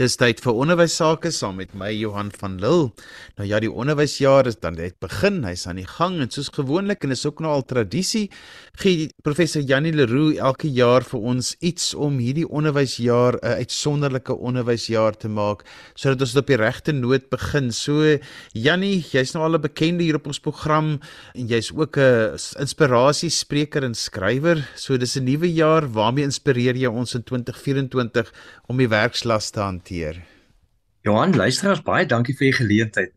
Dis tyd vir onderwys sake saam met my Johan van Lille. Nou ja, die onderwysjaar is dan net begin. Hy's aan die gang en soos gewoonlik en is ook nou al tradisie, gee professor Janie Leroux elke jaar vir ons iets om hierdie onderwysjaar 'n uitsonderlike onderwysjaar te maak sodat ons op die regte noot begin. So Janie, jy's nou al 'n bekende hier op ons program en jy's ook 'n inspirasiespreker en skrywer. So dis 'n nuwe jaar, waarmee inspireer jy ons in 2024 om die werkslas te hanteer? Hanteer. Johan, luisteraars, baie dankie vir die geleentheid.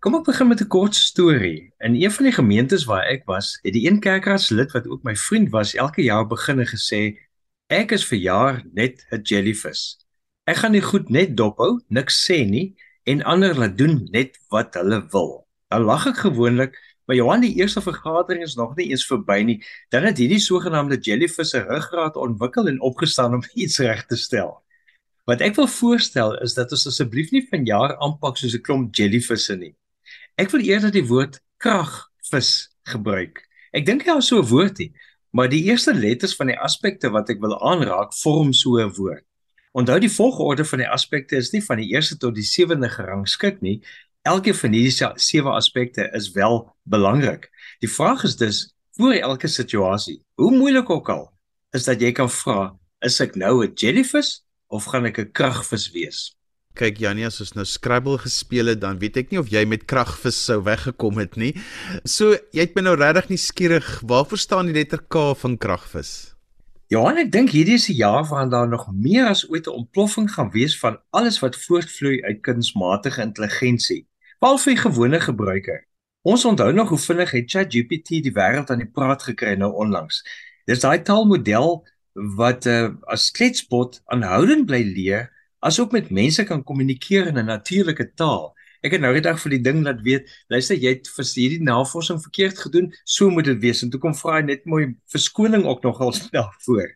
Kom ek begin met 'n kort storie. In een van die gemeentes waar ek was, het die een kerkraadslid wat ook my vriend was, elke jaar beginne gesê, "Ek is vir jaar net 'n jellyfish. Ek gaan nie goed net dophou, niks sê nie en ander laat doen net wat hulle wil." Nou lag ek gewoonlik, maar Johan, die eerste vergadering is nog nie eens verby nie. Dan het hierdie sogenaamde jellyfish se ruggraat ontwikkel en opgestaan om iets reg te stel. Wat ek wil voorstel is dat ons asseblief nie vanjaar aanpak soos 'n klomp jellyvisse nie. Ek wil eerder die woord kragvis gebruik. Ek dink jy het so 'n woord nie, maar die eerste letters van die aspekte wat ek wil aanraak vorm so 'n woord. Onthou die volgorde van die aspekte is nie van die eerste tot die sewende gerangskik nie. Elke van hierdie sewe aspekte is wel belangrik. Die vraag is dus voor elke situasie, hoe moeilik ook al, is dat jy kan vra, is ek nou 'n jellyvis of gaan ek 'n kragvis wees? Kyk Janie, as ons nou Scrabble gespeel het, dan weet ek nie of jy met kragvis sou weggekom het nie. So, jy het my nou regtig nie skieurig. Waar verstaan die letter K van kragvis? Johan, ek dink hierdie is 'n jaar waarin daar nog meer as ooit 'n ontploffing gaan wees van alles wat voortvloei uit kunsmatige intelligensie, behalwe vir gewone gebruiker. Ons onthou nog hoe vinnig het ChatGPT die wêreld aan die praat gekry nou onlangs. Dis daai taalmodel wat uh, as kletsbot aanhoudend bly leer asook met mense kan kommunikeer in 'n natuurlike taal. Ek het nou die dag vir die ding laat weet, luister jy het vir hierdie navorsing verkeerd gedoen, so moet dit wees en toe kom vra net mooi verskoning ook nogal snel voor.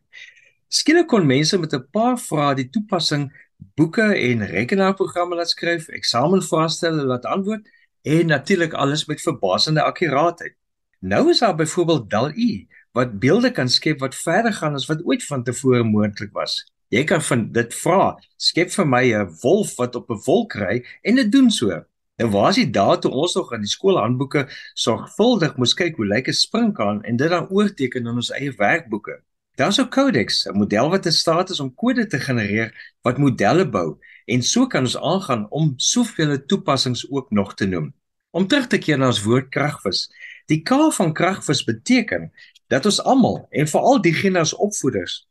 Skielik kon mense met 'n paar vrae die toepassing boeke en rekenaarprogramme laat skryf, eksamenvraestelle laat antwoord en natuurlik alles met verbasende akkuraatheid. Nou is daar byvoorbeeld DALL-E wat beelde kan skep wat verder gaan as wat ooit van tevore moontlik was. Jy kan van dit vra, skep vir my 'n wolf wat op 'n wolk ry en dit doen so. En waar is die dae toe ons nog in die skoolhandboeke sorgvuldig moes kyk hoe lyk 'n springkaan en dit dan oorteken in ons eie werkboeke? Daar's 'n codex, 'n model wat in staat is om kode te genereer wat modelle bou en so kan ons aangaan om soveel toepassings ook nog te noem. Om terug te keer na ons woord kragvis. Die K van kragvis beteken dat ons almal en veral diegene as opvoeders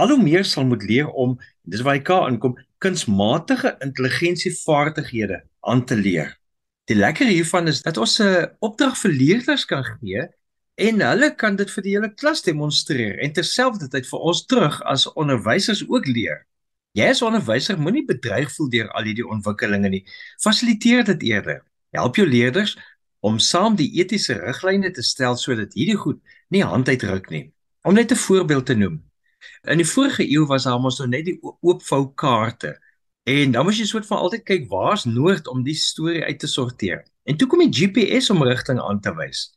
al hoe meer sal moet leer om dis waar hy ka inkom kunsmatige intelligensievaardighede aan te leer. Die lekker hiervan is dat ons 'n opdrag vir leerders kan gee en hulle kan dit vir die hele klas demonstreer en terselfdertyd vir ons terug as onderwysers ook leer. Jy as onderwyser moenie bedreig voel deur al hierdie ontwikkelinge nie. Fasiliteer dit eerder. Help jou leerders om saam die etiese riglyne te stel sodat hierdie goed nie hand uitruk nie. Om net 'n voorbeeld te noem. In die vorige eeu was daar mos nou net die oopvou kaarte en dan moes jy soort van altyd kyk waar's noord om die storie uit te sorteer. En toe kom die GPS om rigting aan te wys.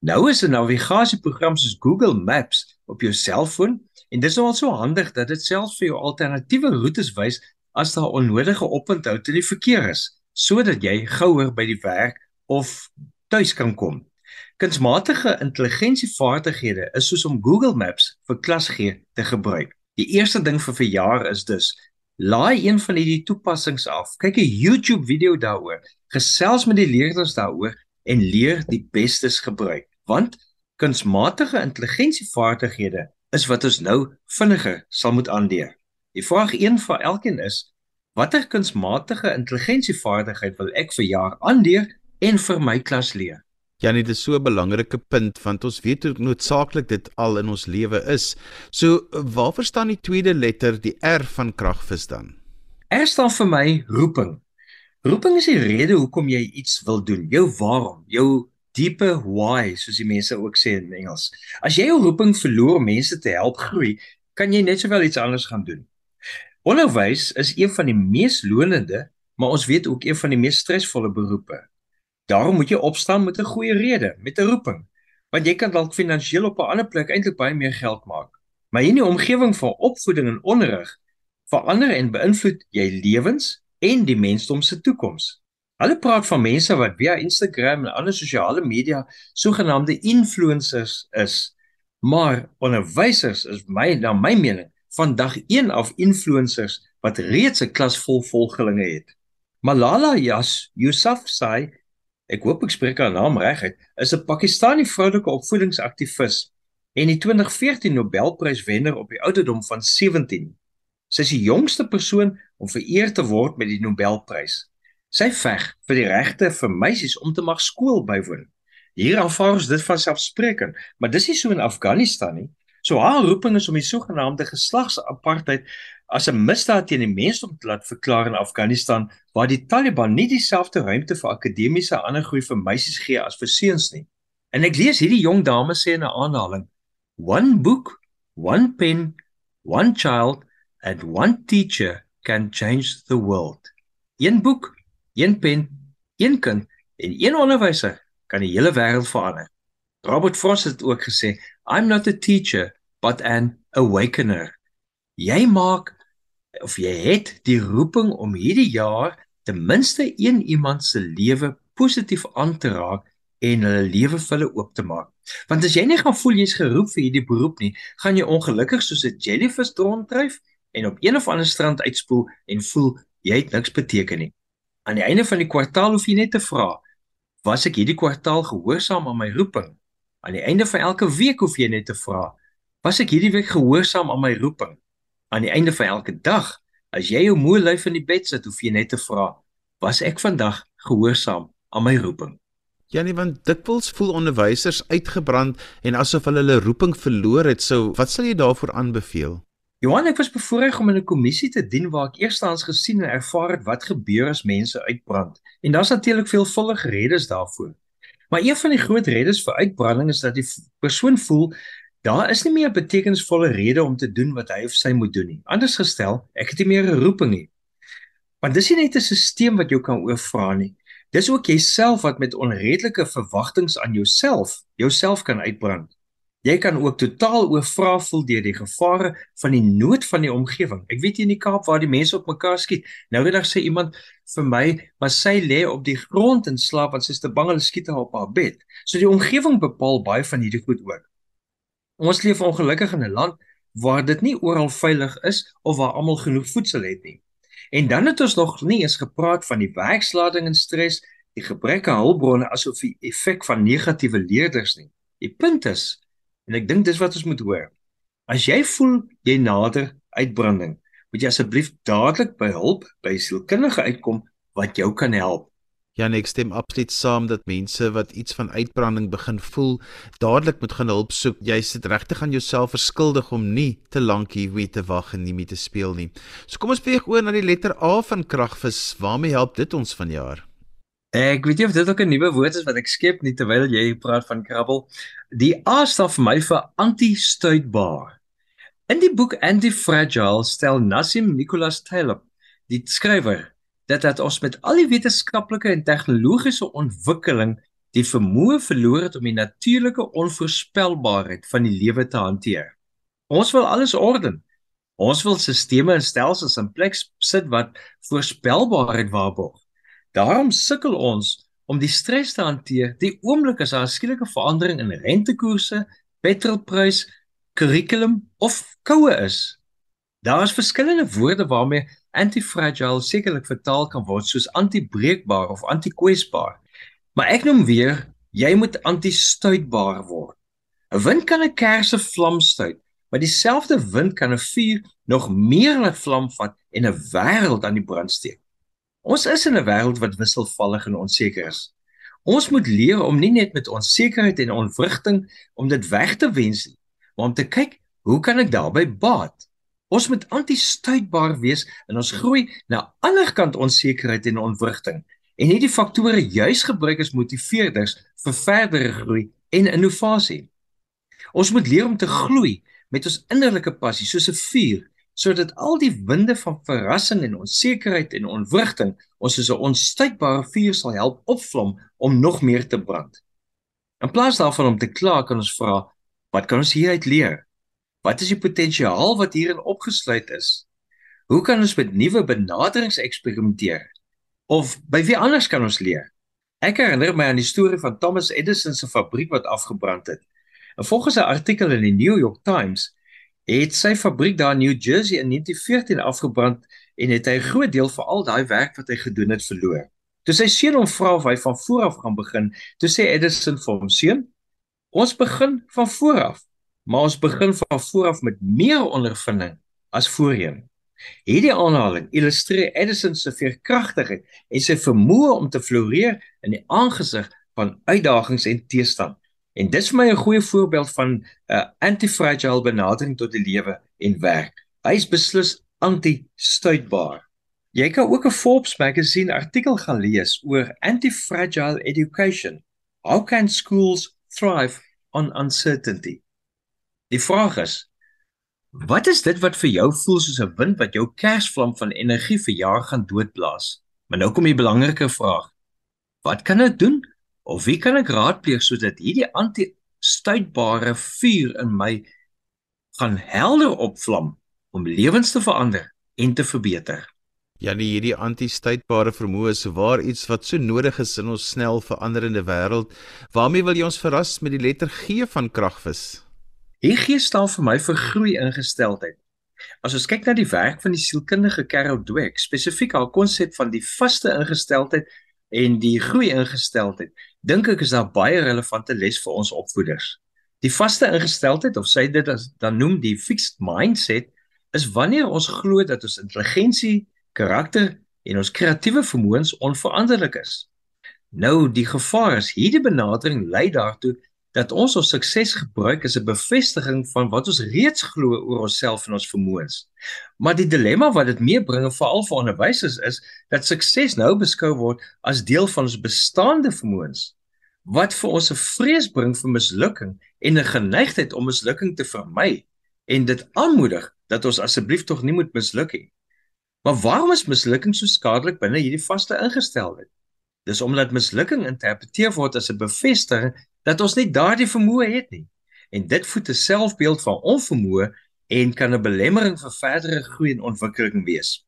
Nou is 'n navigasieprogram soos Google Maps op jou selfoon en dis nou al so handig dat dit selfs vir jou alternatiewe roetes wys as daar onnodige oponthoud in die verkeer is sodat jy gouer by die werk of tuis kan kom. Kunsmatige intelligensievaardighede is soos om Google Maps vir klas gee te gebruik. Die eerste ding vir verjaar is dus laai een van hierdie toepassings af. Kyk 'n YouTube video daaroor. Gesels met die leerders daaroor en leer die bestes gebruik. Want kunsmatige intelligensievaardighede is wat ons nou vinniger sal moet aanleer. Die vraag 1 vir elkeen is: Watter kunsmatige intelligensievaardigheid wil ek vir jaar aanleer en vir my klas leer. Janie, dit is so 'n belangrike punt want ons weet hoe noodsaaklik dit al in ons lewe is. So, waar verstaan die tweede letter die R van kragvis dan? R staan vir my roeping. Roeping is die rede hoekom jy iets wil doen. Jou waarom, jou diepe why, soos die mense ook sê in Engels. As jy jou roeping verloor om mense te help groei, kan jy net sowel iets anders gaan doen. Onderwys is een van die mees lonende, maar ons weet ook een van die mees stresvolle beroepe. Daarom moet jy opstaan met 'n goeie rede, met 'n roeping, want jy kan dalk finansiëel op 'n ander plek eintlik baie meer geld maak. Maar in die omgewing van opvoeding en onderrig verander en beïnvloed jy lewens en die mensdom se toekoms. Hulle praat van mense wat via Instagram en ander sosiale media sogenaamde influencers is. Maar onderwysers is my na my mening vandag een af influencers wat reeds 'n klas vol volgelinge het. Malala Yousafzai, ek hoop ek spreek haar naam reg uit, is 'n Pakistani vroulike opvoedingsaktivis en die 2014 Nobelpryswenner op die ouderdom van 17. Sy is die jongste persoon om vereer te word met die Nobelprys. Sy veg vir die regte vir meisies om te mag skool bywoon. Hier aanvaar ons dit van selfspreekend, maar dis nie so in Afghanistan nie. So haar roeping is om die sogenaamde geslagsapartheid as 'n misdaad teen die mensdom te laat verklaar in Afghanistan, waar die Taliban nie dieselfde ruimte vir akademiese ander groei vir meisies gee as vir seuns nie. En ek lees hierdie jong dame sê in 'n aanhaling: One book, one pen, one child and one teacher can change the world. Een boek, een pen, een kind en een onderwyser kan die hele wêreld verander. Robert Frost het ook gesê, I'm not a teacher, but an awakener. Jy maak of jy het die roeping om hierdie jaar ten minste een iemand se lewe positief aan te raak en hulle lewe vir hulle oop te maak. Want as jy nie gaan voel jy's geroep vir hierdie beroep nie, gaan jy ongelukkig soos 'n jellyfish ronddryf en op een of ander strand uitspoel en voel jy het niks beteken nie. Aan die einde van die kwartaal hoef jy net te vra: Was ek hierdie kwartaal gehoorsaam aan my roeping? Aan die einde van elke week hoef jy net te vra: Was ek hierdie week gehoorsaam aan my roeping? Aan die einde van elke dag, as jy jou moe lyf in die bed sit, hoef jy net te vra: Was ek vandag gehoorsaam aan my roeping? Janie, want dikwels voel onderwysers uitgebrand en asof hulle hulle roeping verloor het. Sou, wat sal jy daarvoor aanbeveel? Johan, ek was bevoorreg om in 'n kommissie te dien waar ek eerstens gesien en ervaar het wat gebeur as mense uitbrand. En daar's natuurlik veelvuldige redes daarvoor. Maar een van die groot redes vir uitbranding is dat die persoon voel daar is nie meer 'n betekenisvolle rede om te doen wat hy of sy moet doen nie. Anders gestel, ek het nie meer 'n roeping nie. Want dis nie net 'n stelsel wat jou kan oorvra nie. Dis ook jouself wat met onredelike verwagtinge aan jouself, jouself kan uitbrand. Jy kan ook totaal oorvra voel deur die gevare van die nood van die omgewing. Ek weet hier in die Kaap waar die mense op mekaar skiet. Nou eendag sê iemand vir my, maar sy lê op die grond en slaap want sy is te bang hulle skiet haar op haar bed. So die omgewing bepaal baie van hierdie goed ook. Ons leef ongelukkig in 'n land waar dit nie oral veilig is of waar almal genoeg voedsel het nie. En dan het ons nog nie eens gepraat van die werkslading en stres, die gebrek aan hulpbronne asof die effek van negatiewe leerders nie. Die punt is, En ek dink dis wat ons moet hoor. As jy voel jy nader uitbranding, moet jy asseblief dadelik by hulp by sielkundige uitkom wat jou kan help. Ja, ek stem absoluut saam dat mense wat iets van uitbranding begin voel, dadelik moet gaan hulp soek. Jy sit regtig aan jouself verskuldig om nie te lank hier weet te wag en nie meer te speel nie. So kom ons beweeg oor na die letter A van kragvis. Waarmee help dit ons vanjaar? Ek weet nie of dit ook 'n nuwe woord is wat ek skep nie terwyl jy praat van krabbel. Die A staan vir my vir anti-stuitbaar. In die boek Anti-Fragile stel Nassim Nicholas Taleb, die skrywer, dat dat ons met al die wetenskaplike en tegnologiese ontwikkeling die vermoë verloor het om die natuurlike onvoorspelbaarheid van die lewe te hanteer. Ons wil alles orden. Ons wil stelsels en stelsels in plek sit wat voorspelbaarheid waarborg. Daarom sukkel ons om die stres te hanteer die oomblik as daar 'n skielike verandering in rentekoerse, petrolprys, kurrikulum of koue is. Daar is verskillende woorde waarmee antifragile sekerlik vertaal kan word soos antibreekbaar of antikwesbaar. Maar ek noem weer, jy moet antistuitbaar word. 'n Wind kan 'n kersse vlam stuit, maar dieselfde wind kan 'n vuur nog meer laat vlam vat en 'n wêreld aan die brand steek. Ons is in 'n wêreld wat wisselvallig en onseker is. Ons moet leer om nie net met onsekerheid en ontwrigting om dit weg te wens nie, maar om te kyk, hoe kan ek daarbey baat? Ons moet anti-stuitbaar wees en ons groei na ander kant onsekerheid en ontwrigting en hierdie faktore juis gebruik as motiveerders vir verdere groei en innovasie. Ons moet leer om te gloei met ons innerlike passie soos 'n vuur sodat al die winde van verrassing en onsekerheid en ontwrigting ons soos 'n onstuitbare vuur sal help opvlam om nog meer te brand. In plaas daarvan om te kla, kan ons vra, wat kan ons hieruit leer? Wat is die potensiaal wat hierin opgesluit is? Hoe kan ons met nuwe benaderings eksperimenteer? Of by wie anders kan ons leer? Ek herinner my aan die storie van Thomas Edison se fabriek wat afgebrand het. En volgens 'n artikel in die New York Times het sy fabriek daar in New Jersey in 1914 afgebrand en het hy 'n groot deel van al daai werk wat hy gedoen het verloor. Toe sy seun hom vra of hy van voor af gaan begin, toe sê Edison vir hom: "Seun, ons begin van voor af, maar ons begin van voor af met meer ondervinding as voorheen." Hierdie aanhaling illustreer Edison se veerkragtigheid en sy vermoë om te floreer in die aangesig van uitdagings en teestand. En dis vir my 'n goeie voorbeeld van 'n uh, anti-fragile benadering tot die lewe en werk. Hy is beslis anti-stuitbaar. Jy kan ook 'n Forbes magazine artikel gaan lees oor anti-fragile education. How can schools thrive on uncertainty? Die vraag is: Wat is dit wat vir jou voel soos 'n wind wat jou kersvlam van energie vir jaar gaan doodblaas? Maar nou kom die belangrike vraag. Wat kan ek doen of wie kan ek raadpleeg sodat hierdie anti-stuitbare vuur in my gaan helder opvlam om lewens te verander en te verbeter. Ja, nee, hierdie anti-stuitbare vermoë is waar iets wat so nodig is in ons snel veranderende wêreld. Waarmee wil jy ons verras met die letter G van kragvis? Hier G staan vir my vir groei ingesteldheid. As ons kyk na die werk van die sielkundige Carol Dweck, spesifiek haar konsep van die vaste ingesteldheid en die groei ingesteldheid, dink ek is daar baie relevante les vir ons opvoeders. Die vaste ingesteldheid of sy dit as dan noem die fixed mindset is wanneer ons glo dat ons intelligensie, karakter en ons kreatiewe vermoëns onveranderlik is. Nou die gevaar is hierdie benadering lei daartoe dat ons ons sukses gebruik as 'n bevestiging van wat ons reeds glo oor onsself en ons vermoëns. Maar die dilemma wat dit meebring veral vir onderwysers is dat sukses nou beskou word as deel van ons bestaande vermoëns wat vir ons 'n vrees bring vir mislukking en 'n geneigtheid om mislukking te vermy en dit aanmoedig dat ons asseblief tog nie moet misluk nie. Maar waarom is mislukking so skadelik binne hierdie vaste ingesteldheid? Dis omdat mislukking interpreteer word as 'n bevestiging dat ons nie daardie vermoë het nie. En dit voed 'n selfbeeld van onvermoë en kan 'n belemmering vir verdere groei en ontwikkeling wees.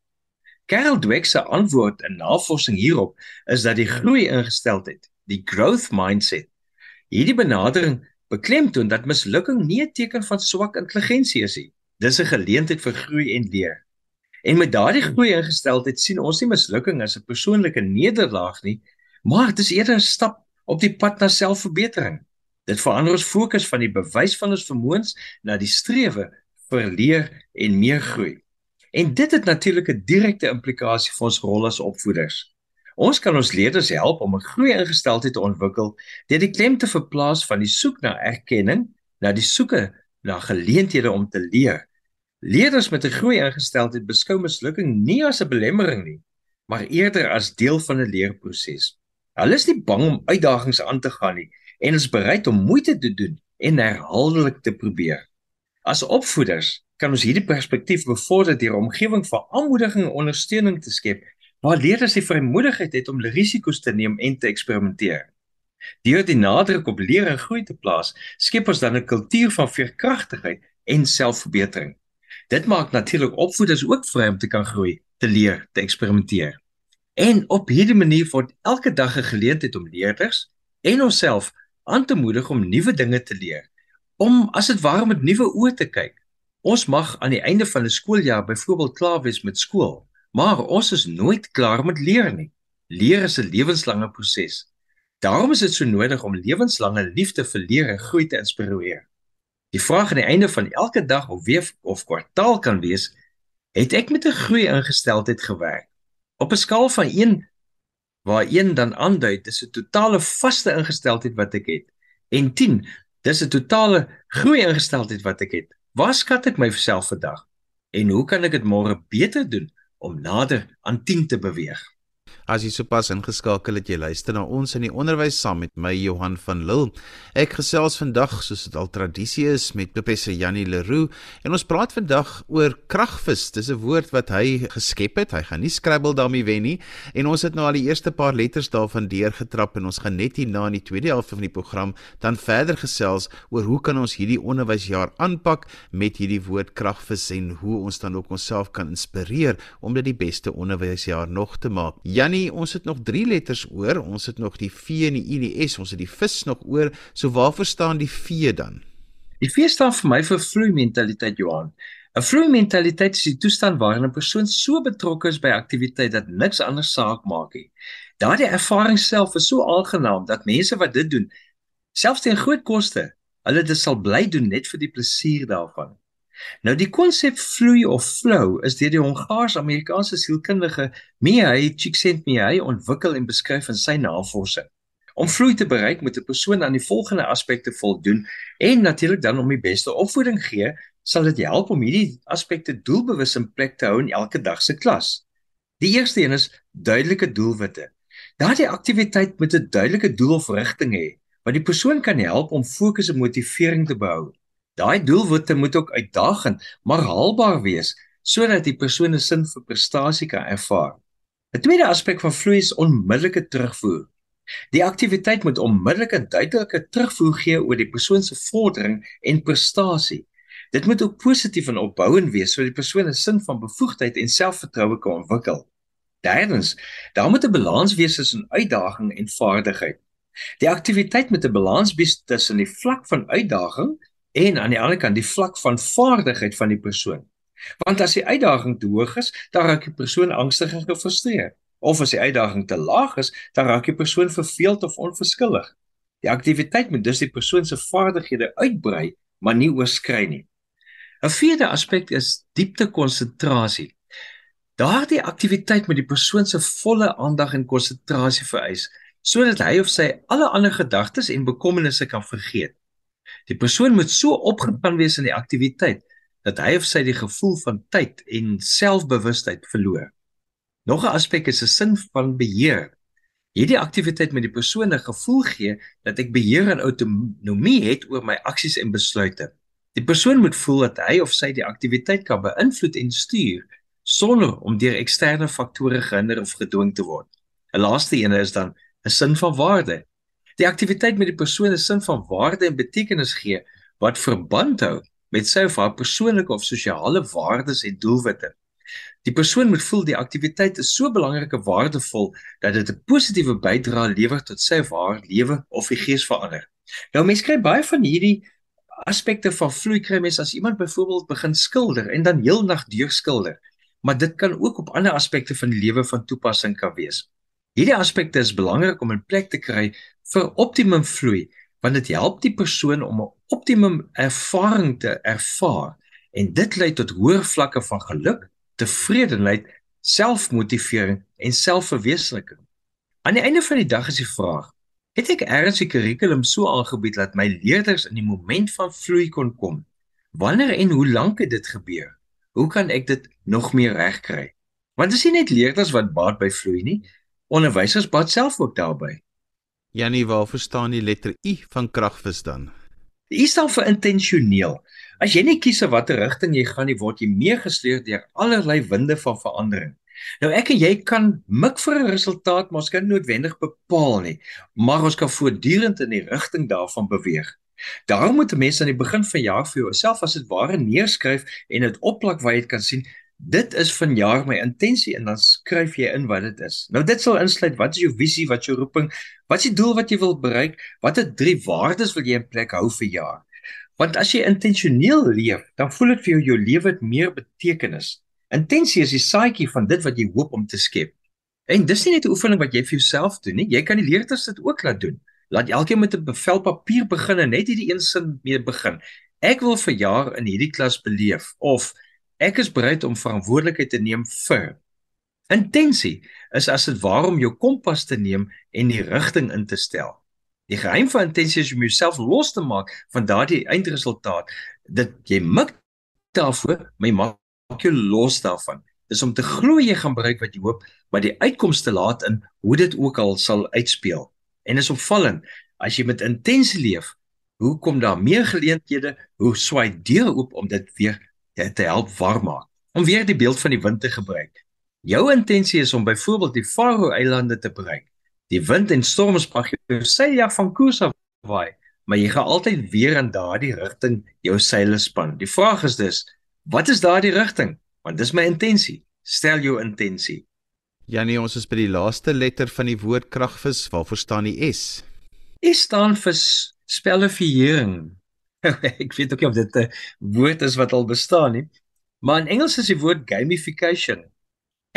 Carol Dweck se antwoord in navorsing hierop is dat die groei ingesteldheid die growth mindset. Hierdie benadering beklemtoon dat mislukking nie 'n teken van swak intelligensie is nie. Dis 'n geleentheid vir groei en leer. En met daardie groei ingesteldheid sien ons nie mislukking as 'n persoonlike nederlaag nie, maar dit is eerder 'n stap op die pad na selfverbetering. Dit verander ons fokus van die bewys van ons vermoëns na die strewe vir leer en meer groei. En dit het natuurlik 'n direkte implikasie vir ons rol as opvoeders. Ons kan ons leerders help om 'n groei ingesteldheid te ontwikkel deur die klem te verplaas van die soek na erkenning na die soeke na geleenthede om te leer. Leerders met 'n groei ingesteldheid beskou mislukking nie as 'n belemmering nie, maar eerder as deel van 'n leerproses. Hulle is nie bang om uitdagings aan te gaan nie en is bereid om moeite te doen en herhaaldelik te probeer. As opvoeders kan ons hierdie perspektief bevorder deur 'n omgewing van aanmoediging en ondersteuning te skep waar leerders die vrymoedigheid het om risiko's te neem en te eksperimenteer. Deur die nadruk op leer en groei te plaas, skep ons dan 'n kultuur van veerkragtigheid en selfverbetering. Dit maak natuurlik opvoeders ook vry om te kan groei, te leer, te eksperimenteer. En op hierdie manier word elke dag 'n geleentheid om leerders en onsself aan te moedig om nuwe dinge te leer, om as dit ware met nuwe oë te kyk. Ons mag aan die einde van 'n skooljaar byvoorbeeld klaar wees met skool Maar ons is nooit klaar met leer nie. Leer is 'n lewenslange proses. Daarom is dit so nodig om lewenslange liefde vir leer en groei te inspireer. Die vraag aan die einde van elke dag of week of kwartaal kan wees: Het ek met 'n groei ingesteldheid gewerk? Op 'n skaal van 1 waar 1 dan aandui dis 'n totale vaste ingesteldheid wat ek het en 10 dis 'n totale groei ingesteldheid wat ek het. Waar skat ek myself vandag? En hoe kan ek dit môre beter doen? om nader aan 10 te beweeg. As jy sopas ingeskakel het, jy luister na ons in die onderwys saam met my Johan van Lille. Ek gesels vandag soos dit al tradisie is met professor Janie Leroux en ons praat vandag oor kragvis. Dis 'n woord wat hy geskep het. Hy gaan nie Scrabble daarmee wen nie en ons het nou al die eerste paar letters daarvan deurgetrap en ons gaan net hierna in die tweede helfte van die program dan verder gesels oor hoe kan ons hierdie onderwysjaar aanpak met hierdie woord kragvis en hoe ons dan ook onsself kan inspireer om dit die beste onderwysjaar nog te maak. Janie nie, ons het nog 3 letters oor. Ons het nog die V en die I en die S. Ons het die vis nog oor. So waarvoor staan die V dan? Die V staan vir my vir vloei mentaliteit Johan. 'n Vloei mentaliteit is die toestand waarin 'n persoon so betrokke is by aktiwiteit dat niks anders saak maak nie. Daardie ervaring self is so aangenaam dat mense wat dit doen, selfs teen groot koste, hulle dit sal bly doen net vir die plesier daarvan. Nou die konsep vloei of flow is deur die Hongaars-Amerikaanse sielkundige Mihai Csikszentmihalyi ontwikkel en beskryf in sy navorsing. Om vloei te bereik moet 'n persoon aan die volgende aspekte voldoen en natuurlik dan om die beste opvoeding gee, sal dit help om hierdie aspekte doelbewus in plek te hou in elke dag se klas. Die eerste een is duidelike doelwitte. Daardie aktiwiteit moet 'n duidelike doel of rigting hê wat die persoon kan help om fokus en motivering te behou. Daai doelwitte moet ook uitdagend, maar haalbaar wees sodat die persoon 'n sin vir prestasie kan ervaar. 'n Tweede aspek van vloei is onmiddellike terugvoer. Die aktiwiteit moet onmiddellike duidelike terugvoer gee oor die persoon se vordering en prestasie. Dit moet ook positief en opbouend wees sodat die persoon 'n sin van bevoegdheid en selfvertroue kan ontwikkel. Derdens, daar moet 'n balans wees tussen uitdaging en vaardigheid. Die aktiwiteit moet 'n balans bied tussen die vlak van uitdaging en aan die ander kant die vlak van vaardigheid van die persoon. Want as die uitdaging te hoog is, dan raak die persoon angstig en gefrustreerd. Of as die uitdaging te laag is, dan raak die persoon verveeld of onverskillig. Die aktiwiteit moet dus die persoon se vaardighede uitbrei, maar nie oorskry nie. 'n Vierde aspek is diepte konsentrasie. Daardie aktiwiteit moet die persoon se volle aandag en konsentrasie vereis sodat hy of sy alle ander gedagtes en bekommernisse kan vergeet. Die persoon moet so opgespan wees in die aktiwiteit dat hy of sy die gevoel van tyd en selfbewustheid verloor. Nog 'n aspek is 'n sin van beheer. Hierdie aktiwiteit moet die persoon 'n gevoel gee dat ek beheer en autonomie het oor my aksies en besluite. Die persoon moet voel dat hy of sy die aktiwiteit kan beïnvloed en stuur sonder om deur eksterne faktore gehinder of gedwing te word. 'n Laaste een is dan 'n sin van waarde. Die aktiwiteit met die persoon 'n sin van waarde en betekenis gee wat verband hou met sy of haar persoonlike of sosiale waardes en doelwitte. Die persoon moet voel die aktiwiteit is so belangrik en waardevol dat dit 'n positiewe bydrae lewer tot sy of haar lewe of die gees verander. Nou mense kry baie van hierdie aspekte van vloei kry mense as iemand byvoorbeeld begin skilder en dan heelnag deur skilder, maar dit kan ook op ander aspekte van die lewe van toepassing kan wees. Hierdie aspekte is belangrik om in plek te kry vir optimum vloei want dit help die persoon om 'n optimum ervaring te ervaar en dit lei tot hoër vlakke van geluk, tevredenheid, selfmotivering en selfverwesenliking. Aan die einde van die dag is die vraag: het ek ergens die kurrikulum so aangebied dat my leerders in die moment van vloei kon kom? Wanneer en hoe lank het dit gebeur? Hoe kan ek dit nog meer regkry? Want dit is nie net leerders wat baat by vloei nie, onderwysers baat self ook daarbey. Janie, waar verstaan die letter I van kragvis dan? Die I staan vir intentioneel. As jy nie kies watter rigting jy gaan word jy meegesleep deur allerlei winde van verandering. Nou ek en jy kan mik vir 'n resultaat, maar ons kan noodwendig bepaal nie, maar ons kan voortdurend in die rigting daarvan beweeg. Daarom moet 'n mens aan die begin van jaar vir jouself as dit ware neerskryf en dit opplak waar jy kan sien Dit is vanjaar my intensie en dan skryf jy in wat dit is. Nou dit sal insluit wat is jou visie, wat is jou roeping, wat is die doel wat jy wil bereik, watter drie waardes wil jy in plek hou vir jaar? Want as jy intentioneel leef, dan voel dit vir jou jou lewe het meer betekenis. Intensie is die saadjie van dit wat jy hoop om te skep. En dis nie net 'n oefening wat jy vir jouself doen nie, jy kan die leerders dit ook laat doen. Laat elkeen met 'n bevel papier begin en net hierdie een sin mee begin. Ek wil vir jaar in hierdie klas beleef of Ek is bereid om verantwoordelikheid te neem vir. Intensie is as dit waarom jou kompas te neem en die rigting in te stel. Die geheim van intensie is om jouself los te maak van daardie eindresultaat. Dit jy mik daarvoor, my maak jou los daarvan. Dis om te glo jy gaan bereik wat jy hoop, maar die uitkomste laat in hoe dit ook al sal uitspeel. En is opvallend, as jy met intensie leef, hoe kom daar meer geleenthede, hoe swaai deur oop om dit weer te help warm maak. Om weer die beeld van die wind te gebruik. Jou intensie is om byvoorbeeld die Faroe-eilande te bereik. Die wind en storms mag jou seile van koers af waai, maar jy gaan altyd weer in daardie rigting jou seile span. Die vraag is dus, wat is daardie rigting? Want dis my intensie. Stel jou intensie. Janie, ons is by die laaste letter van die woord kragvis. Waarvoor staan die S? S staan vir spellifiering. Ek weet ook of dit 'n woord is wat al bestaan nie, maar in Engels is die woord gamification.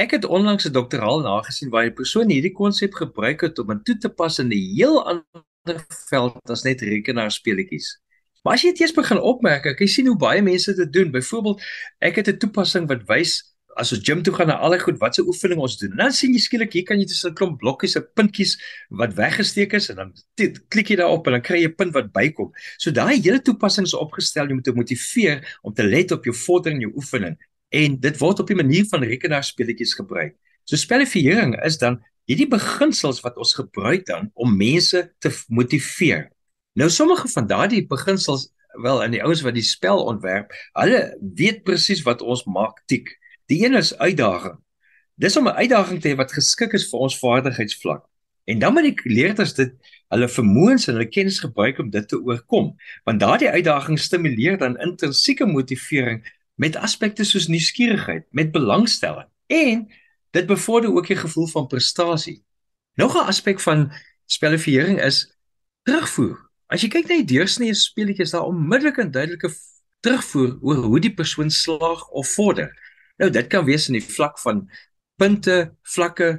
Ek het onlangs 'n doktoraal nagesien waar 'n persoon hierdie konsep gebruik het om dit toe te pas in 'n heel ander veld as net rekenaarspeletjies. Maar as jy dit eers begin opmerk, ek sien hoe baie mense dit doen. Byvoorbeeld, ek het 'n toepassing wat wys as ons gym toe gaan na alle goed wat se oefening ons doen. Dan sien jy skielik hier kan jy tussen 'n klomp blokkies se puntjies wat weggesteek is en dan klik jy daarop en dan kry jy 'n punt wat bykom. So daai hele toepassing is opgestel om te motiveer om te let op jou vordering in jou oefening en dit word op 'n manier van rekenaarspeletjies gebruik. So spelifiering is dan hierdie beginsels wat ons gebruik dan om mense te motiveer. Nou sommige van daardie beginsels wel in die ouens wat die spel ontwerp, hulle weet presies wat ons maak tik. Die een is uitdaging. Dis om 'n uitdaging te hê wat geskik is vir ons vaardigheidsvlak. En dan moet die leerders dit hulle vermoëns en hulle kennis gebruik om dit te oorkom, want daardie uitdaging stimuleer dan intrinsieke motivering met aspekte soos nuuskierigheid, met belangstelling en dit bevorder ook 'n gevoel van prestasie. Nog 'n aspek van spelifiering is terugvoer. As jy kyk na die deursnee speletjies daar onmiddellik 'n duidelike terugvoer oor hoe die persoon slaag of vorder. Nou dit kan wees in die vlak van punte, vlakke,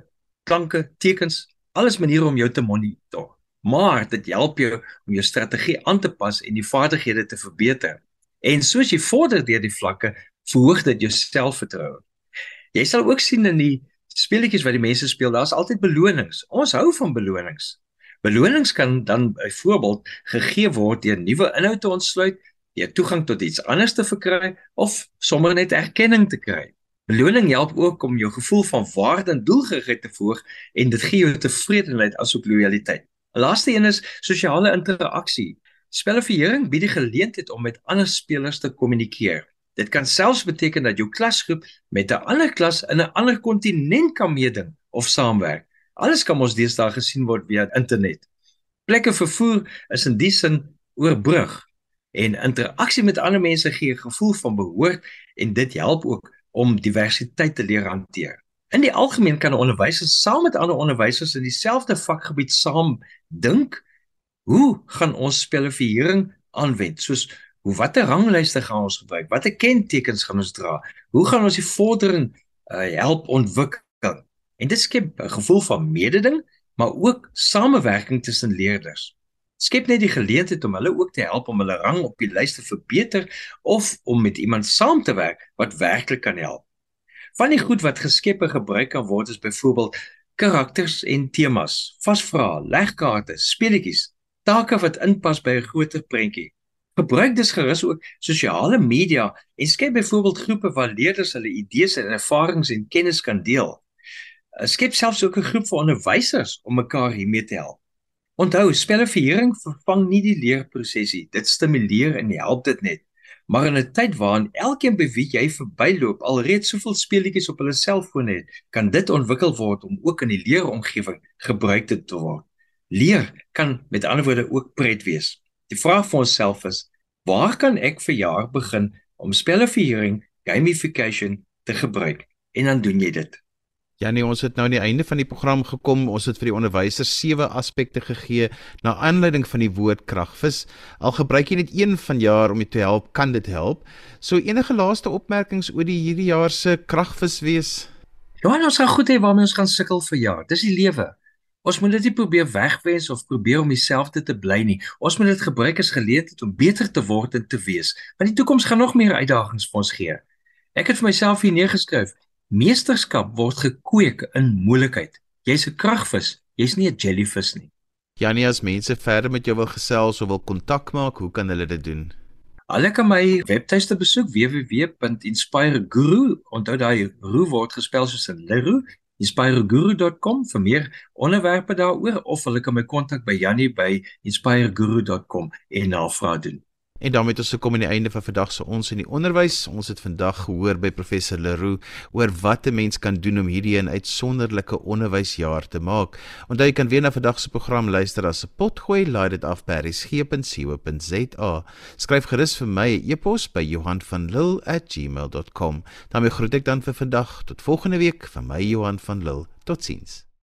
klanke, tekens, alles maniere om jou te monitor. Maar dit help jou om jou strategie aan te pas en die vaardighede te verbeter. En soos jy vorder deur die vlakke, verhoog dit jou selfvertroue. Jy sal ook sien in die speletjies wat die mense speel, daar's altyd belonings. Ons hou van belonings. Belonings kan dan byvoorbeeld gegee word deur nuwe inhoud te ontsluit jy toegang tot iets anders te verkry of sommer net erkenning te kry. Beloning help ook om jou gevoel van waarde en doelgerigtheid te voeg en dit gee jou tevredenheid asook loyaliteit. 'n Laaste een is sosiale interaksie. Spelifiering bied die geleentheid om met ander spelers te kommunikeer. Dit kan selfs beteken dat jou klasgroep met 'n ander klas in 'n ander kontinent kan meeding of saamwerk. Alles kan ons deesdae gesien word via internet. Plekke vervoer is in die sin oorbrug en interaksie met ander mense gee 'n gevoel van behoort en dit help ook om diversiteit te leer hanteer. In die algemeen kan 'n onderwyser saam met ander onderwysers in dieselfde vakgebied saam dink, hoe gaan ons spelifiering aanwend? Soos hoe watter ranglyste gaan ons gebruik? Watter kentekens gaan ons dra? Hoe gaan ons die vordering uh, help ontwikkel? En dit skep 'n gevoel van mededing, maar ook samewerking tussen leerders skep net die geleentheid om hulle ook te help om hulle rang op die lys te verbeter of om met iemand saam te werk wat werklik kan help. Van die goed wat geskep en gebruik kan word is byvoorbeeld karakters en temas, vasvrae, legkaarte, speletjies, take wat inpas by 'n groter prentjie. Gebruik dus gerus ook sosiale media en skep byvoorbeeld groepe waar leerders hulle idees en ervarings en kennis kan deel. Skep selfs ook 'n groep vir onderwysers om mekaar hiermee te help. Onthou, spelifiering vervang nie die leerproses nie. Dit stimuleer en help dit net. Maar in 'n tyd waarin elkeen by wie jy verbyloop alreeds soveel speletjies op hulle selfoon het, kan dit ontwikkel word om ook in die leeromgewing gebruik te word. Leer kan met ander woorde ook pret wees. Die vraag vir onsself is: waar kan ek vir jaar begin om spelifiering, gamification te gebruik? En dan doen jy dit. Ja nee, ons het nou aan die einde van die program gekom. Ons het vir die onderwysers sewe aspekte gegee na aanleiding van die woord kragvis. Al gebruik jy net een van jaar om dit te help, kan dit help. So enige laaste opmerkings oor die hierdie jaar se kragvis wees? Ja, ons gaan goed hê waarmee ons gaan sukkel vir jaar. Dis die lewe. Ons moet dit nie probeer wegwens of probeer om dieselfde te bly nie. Ons moet dit gebruik as geleentheid om beter te word en te wees. Want die toekoms gaan nog meer uitdagings vir ons gee. Ek het vir myself hier neergeskryf: Meesterskap word gekweek in moeilikheid. Jy's 'n kragvis, jy's nie 'n jellyvis nie. Janie, as mense verder met jou wil gesels of wil kontak maak, hoe kan hulle dit doen? Hulle kan my webtuiste besoek www.inspireguru. Onthou daai ru word gespel soos 'n leru. inspireguru.com vir meer onderwerpe daaroor of hulle kan my kontak by Jannie by inspireguru.com en navraag doen. En daarmee het ons gekom aan die einde van vandag se ons in die onderwys. Ons het vandag gehoor by professor Leroux oor wat 'n mens kan doen om hierdie 'n uitsonderlike onderwysjaar te maak. Onthou jy kan weer na vandag se program luister as 'n potgooi, laai dit af by resgep.co.za. Skryf gerus vir my 'n e e-pos by Johan van Lille@gmail.com. daarmee groet ek dan vir vandag tot volgende week van my Johan van Lille. Totsiens.